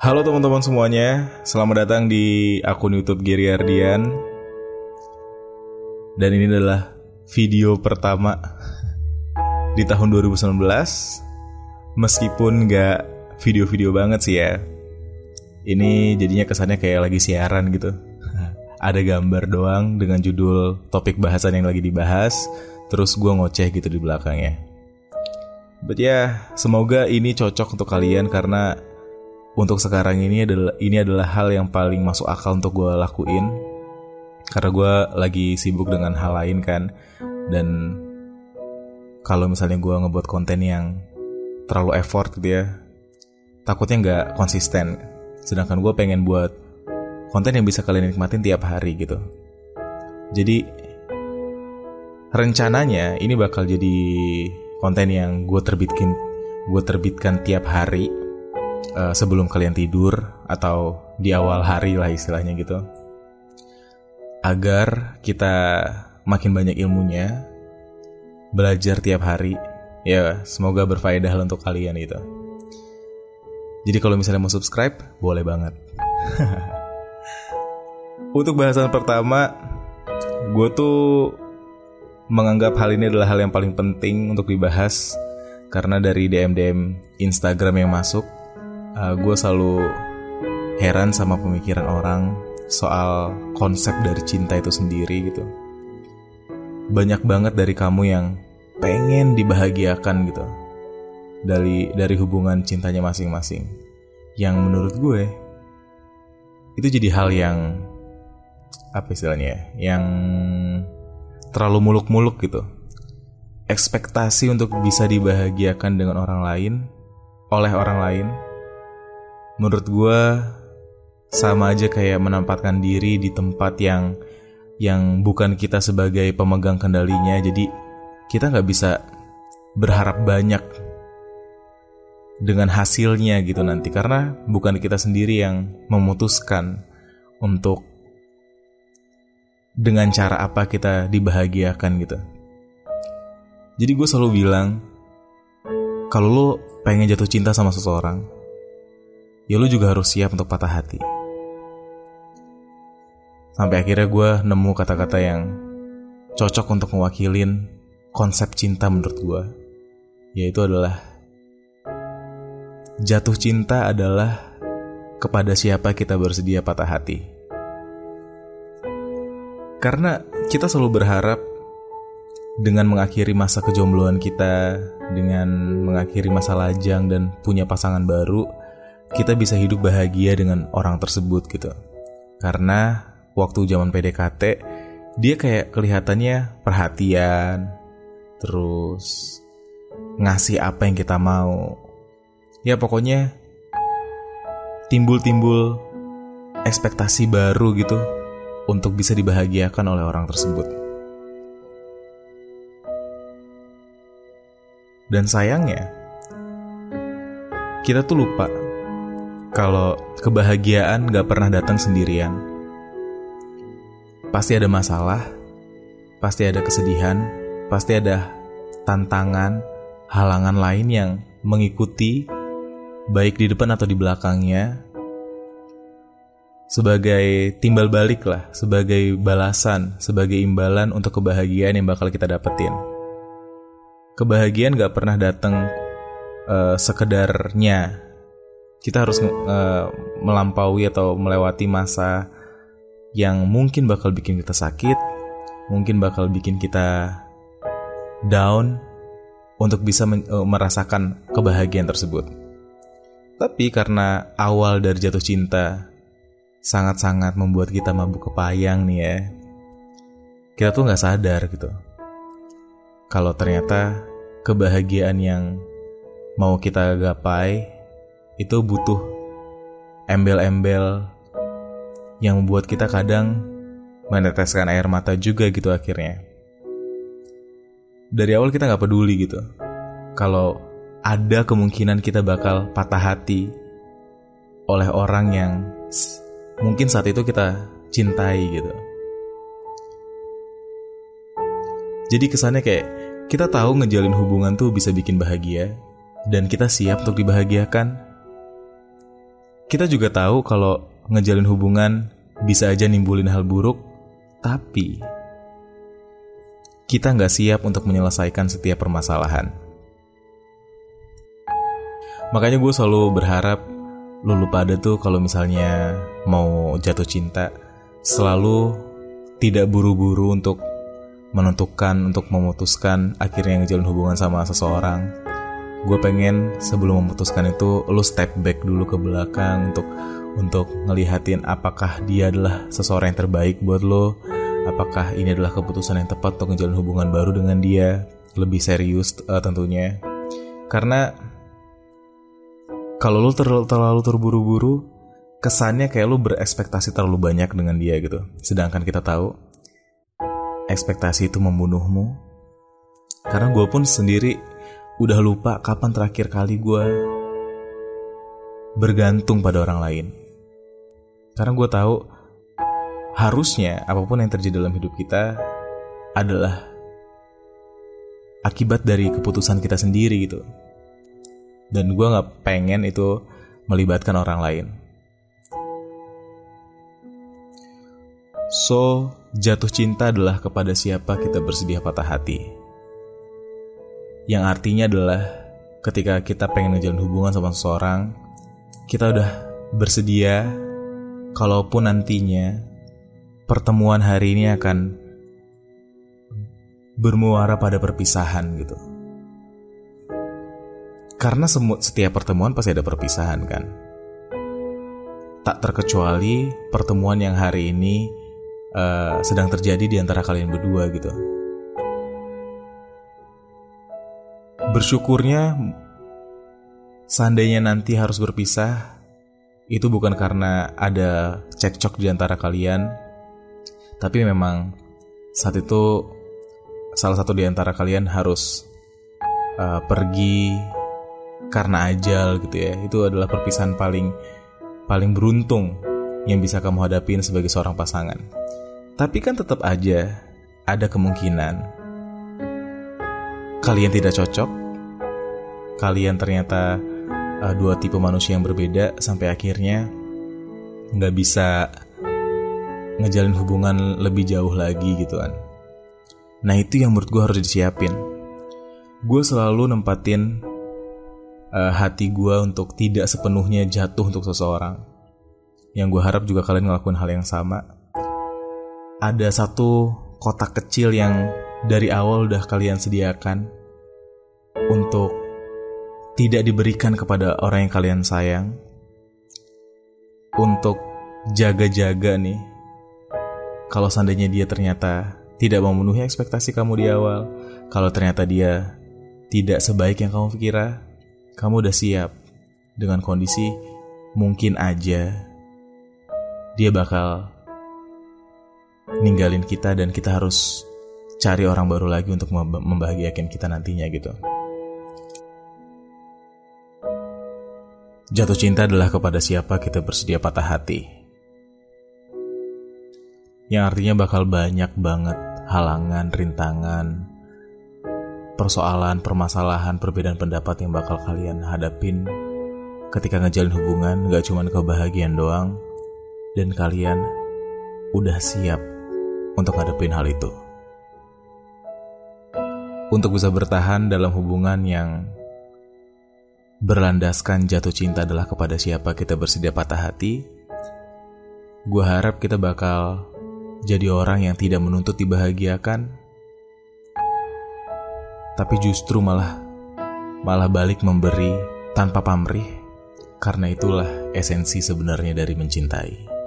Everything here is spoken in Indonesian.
Halo teman-teman semuanya, selamat datang di akun YouTube Gary Ardian. Dan ini adalah video pertama di tahun 2019. Meskipun nggak video-video banget sih ya. Ini jadinya kesannya kayak lagi siaran gitu. Ada gambar doang dengan judul topik bahasan yang lagi dibahas, terus gue ngoceh gitu di belakangnya. But ya, yeah, semoga ini cocok untuk kalian karena untuk sekarang ini adalah ini adalah hal yang paling masuk akal untuk gue lakuin. Karena gue lagi sibuk dengan hal lain kan. Dan kalau misalnya gue ngebuat konten yang terlalu effort gitu ya takutnya nggak konsisten. Sedangkan gue pengen buat konten yang bisa kalian nikmatin tiap hari gitu. Jadi rencananya ini bakal jadi konten yang gue terbitkin gue terbitkan tiap hari uh, sebelum kalian tidur atau di awal hari lah istilahnya gitu. Agar kita makin banyak ilmunya belajar tiap hari ya semoga berfaedah untuk kalian gitu. Jadi kalau misalnya mau subscribe boleh banget. Untuk bahasan pertama gue tuh menganggap hal ini adalah hal yang paling penting untuk dibahas karena dari DM DM Instagram yang masuk uh, eh, gue selalu heran sama pemikiran orang soal konsep dari cinta itu sendiri gitu. Banyak banget dari kamu yang pengen dibahagiakan gitu dari dari hubungan cintanya masing-masing. Yang menurut gue itu jadi hal yang apa istilahnya ya, yang terlalu muluk-muluk gitu. Ekspektasi untuk bisa dibahagiakan dengan orang lain oleh orang lain menurut gue sama aja kayak menempatkan diri di tempat yang yang bukan kita sebagai pemegang kendalinya jadi kita nggak bisa berharap banyak dengan hasilnya gitu nanti karena bukan kita sendiri yang memutuskan untuk dengan cara apa kita dibahagiakan gitu. Jadi gue selalu bilang kalau lo pengen jatuh cinta sama seseorang, ya lu juga harus siap untuk patah hati. Sampai akhirnya gue nemu kata-kata yang cocok untuk mewakilin konsep cinta menurut gue, yaitu adalah jatuh cinta adalah kepada siapa kita bersedia patah hati. Karena kita selalu berharap dengan mengakhiri masa kejombloan kita, dengan mengakhiri masa lajang dan punya pasangan baru, kita bisa hidup bahagia dengan orang tersebut gitu. Karena waktu zaman PDKT dia kayak kelihatannya perhatian, terus ngasih apa yang kita mau. Ya pokoknya timbul-timbul ekspektasi baru gitu untuk bisa dibahagiakan oleh orang tersebut. Dan sayangnya, kita tuh lupa kalau kebahagiaan gak pernah datang sendirian. Pasti ada masalah, pasti ada kesedihan, pasti ada tantangan, halangan lain yang mengikuti, baik di depan atau di belakangnya, sebagai timbal balik lah, sebagai balasan, sebagai imbalan untuk kebahagiaan yang bakal kita dapetin. Kebahagiaan gak pernah datang uh, sekedarnya kita harus uh, melampaui atau melewati masa yang mungkin bakal bikin kita sakit, mungkin bakal bikin kita down untuk bisa uh, merasakan kebahagiaan tersebut. Tapi karena awal dari jatuh cinta sangat-sangat membuat kita mabuk kepayang nih ya, kita tuh nggak sadar gitu. Kalau ternyata kebahagiaan yang mau kita gapai itu butuh embel-embel yang membuat kita kadang meneteskan air mata juga gitu akhirnya. Dari awal kita nggak peduli gitu. Kalau ada kemungkinan kita bakal patah hati oleh orang yang mungkin saat itu kita cintai gitu. Jadi kesannya kayak kita tahu ngejalin hubungan tuh bisa bikin bahagia dan kita siap untuk dibahagiakan kita juga tahu kalau ngejalin hubungan bisa aja nimbulin hal buruk, tapi kita nggak siap untuk menyelesaikan setiap permasalahan. Makanya gue selalu berharap lu pada tuh kalau misalnya mau jatuh cinta selalu tidak buru-buru untuk menentukan untuk memutuskan akhirnya ngejalin hubungan sama seseorang gue pengen sebelum memutuskan itu lu step back dulu ke belakang untuk untuk ngelihatin apakah dia adalah seseorang yang terbaik buat lo apakah ini adalah keputusan yang tepat untuk ngejalin hubungan baru dengan dia lebih serius uh, tentunya. Karena kalau lu ter terlalu terburu-buru kesannya kayak lu berekspektasi terlalu banyak dengan dia gitu. Sedangkan kita tahu ekspektasi itu membunuhmu. Karena gue pun sendiri udah lupa kapan terakhir kali gue bergantung pada orang lain karena gue tahu harusnya apa pun yang terjadi dalam hidup kita adalah akibat dari keputusan kita sendiri gitu dan gue nggak pengen itu melibatkan orang lain. So, jatuh cinta adalah kepada siapa kita bersedia patah hati. Yang artinya adalah ketika kita pengen ngejalin hubungan sama seseorang, kita udah bersedia kalaupun nantinya pertemuan hari ini akan bermuara pada perpisahan gitu. Karena setiap pertemuan pasti ada perpisahan kan. Tak terkecuali pertemuan yang hari ini uh, sedang terjadi di antara kalian berdua gitu. Bersyukurnya seandainya nanti harus berpisah itu bukan karena ada cekcok di antara kalian, tapi memang saat itu salah satu di antara kalian harus uh, pergi karena ajal gitu ya. Itu adalah perpisahan paling paling beruntung yang bisa kamu hadapin sebagai seorang pasangan. Tapi kan tetap aja ada kemungkinan kalian tidak cocok kalian ternyata uh, dua tipe manusia yang berbeda sampai akhirnya nggak bisa ngejalin hubungan lebih jauh lagi gitu kan nah itu yang menurut gue harus disiapin gue selalu nempatin uh, hati gue untuk tidak sepenuhnya jatuh untuk seseorang. Yang gue harap juga kalian ngelakuin hal yang sama. Ada satu kotak kecil yang dari awal udah kalian sediakan untuk tidak diberikan kepada orang yang kalian sayang. Untuk jaga-jaga nih. Kalau seandainya dia ternyata tidak memenuhi ekspektasi kamu di awal, kalau ternyata dia tidak sebaik yang kamu kira, kamu udah siap dengan kondisi mungkin aja dia bakal ninggalin kita dan kita harus cari orang baru lagi untuk membahagiakan kita nantinya gitu. Jatuh cinta adalah kepada siapa kita bersedia patah hati. Yang artinya bakal banyak banget halangan, rintangan, persoalan, permasalahan, perbedaan pendapat yang bakal kalian hadapin ketika ngejalin hubungan gak cuma kebahagiaan doang dan kalian udah siap untuk ngadepin hal itu. Untuk bisa bertahan dalam hubungan yang berlandaskan jatuh cinta adalah kepada siapa kita bersedia patah hati, gue harap kita bakal jadi orang yang tidak menuntut dibahagiakan, tapi justru malah malah balik memberi tanpa pamrih karena itulah esensi sebenarnya dari mencintai.